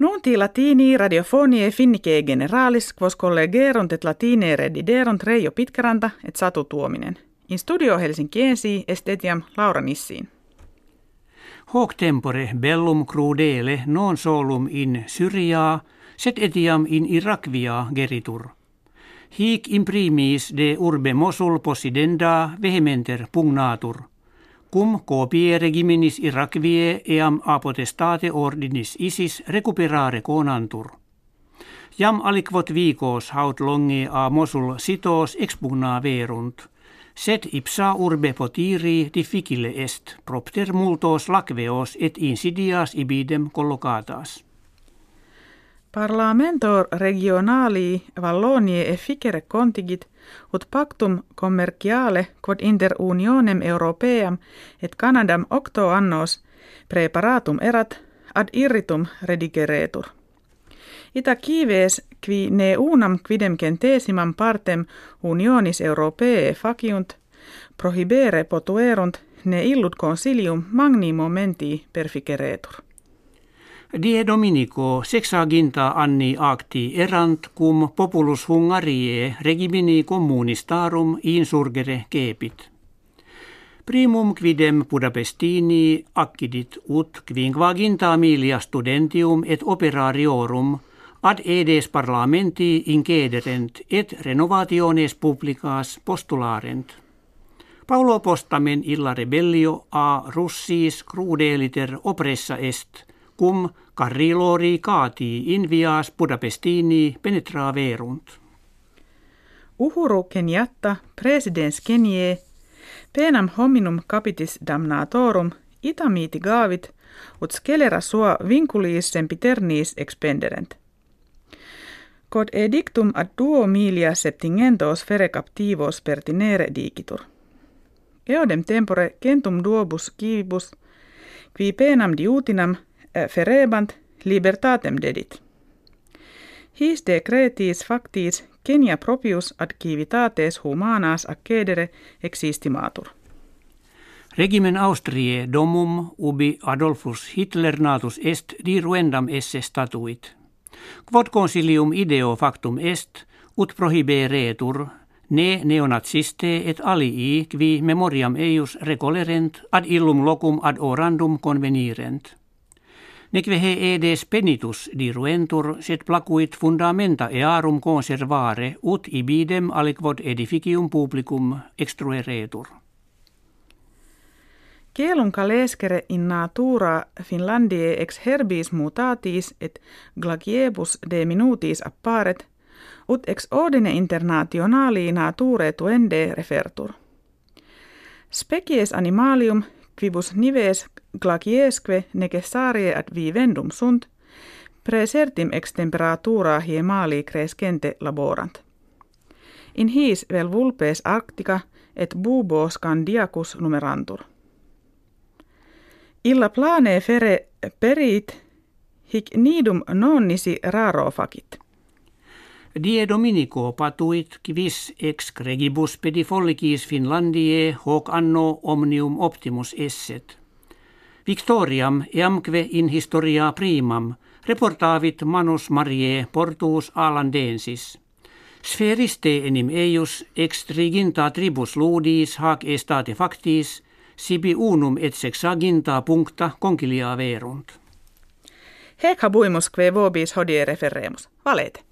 Nunti latini radiofonie finnike generalis quos collegerunt et latine rediderunt Reijo Pitkäranta et Satu Tuominen. In studio Helsinkiensi est etiam Laura Nissiin. Hoc tempore bellum crudele non solum in Syriaa, sed etiam in Irakvia geritur. Hic imprimis de urbe Mosul possidenda vehementer pugnatur – cum copie regiminis Irakvie eam apotestate ordinis isis recuperare conantur. Jam alikvot viikos haut longe a Mosul sitos expugna verunt, sed ipsa urbe potiri difficile est, propter multos lakveos et insidias ibidem collocatas. Parlamentor regionali Vallonie efficere contigit ut pactum commerciale quod inter unionem europeam et Canadam octo annos preparatum erat ad irritum redigeretur. Ita kives qui ne unam quidem centesimam partem unionis europee faciunt, prohibere potuerunt ne illut consilium magni momenti perficeretur. Die Dominico sexaginta anni acti erant cum populus Hungarie regimini communistarum insurgere kepit. Primum quidem Budapestini accidit ut quinquaginta milia studentium et operariorum ad edes parlamenti incederent et renovationes publicas postularent. Paulo postamen illa rebellio a russis crudeliter oppressa est – cum carrilori cati invias Budapestini penetraverunt. Uhuru Kenyatta, presidens Kenie, penam hominum capitis damnatorum, itamiiti gavit, ut scelera sua vinculiis sempiternis expenderent. Quod edictum ad duo milia septingentos fere captivos pertinere digitur. Eodem tempore centum duobus kivibus, qui penam diutinam ferebant libertatem dedit. His decretis factis Kenia propius ad civitates humanas accedere existimatur. Regimen Austrie domum ubi Adolfus Hitler natus est diruendam esse statuit. Quod consilium ideo factum est, ut prohiberetur ne neonaziste et alii qui memoriam eius recolerent ad illum locum ad orandum convenirent – Neque he edes penitus diruentur, sed placuit fundamenta earum conservare, ut ibidem aliquod edificium publicum extrueretur. Kielum calescere in natura Finlandie ex herbis mutatis et glagiebus de minutis apparet, ut ex ordine internationali nature tuende refertur. Species animalium quibus nives glaciesque necessarie ad vivendum sunt, presertim ex temperatura hiemali crescente laborant. In his vel vulpes arctica et bubo scandiacus numerantur. Illa plane fere perit hic nidum nonnisi raro facit. Die Dominico patuit quis ex gregibus pedifollicis Finlandie hoc anno omnium optimus esset. Victoriam eamque in historia primam reportavit manus Marie portus alandensis. Spheriste enim eius ex triginta tribus ludis hac estate factis sibi unum et sexaginta puncta concilia verunt. Hec habuimus kve vobis hodie referemus. Valete.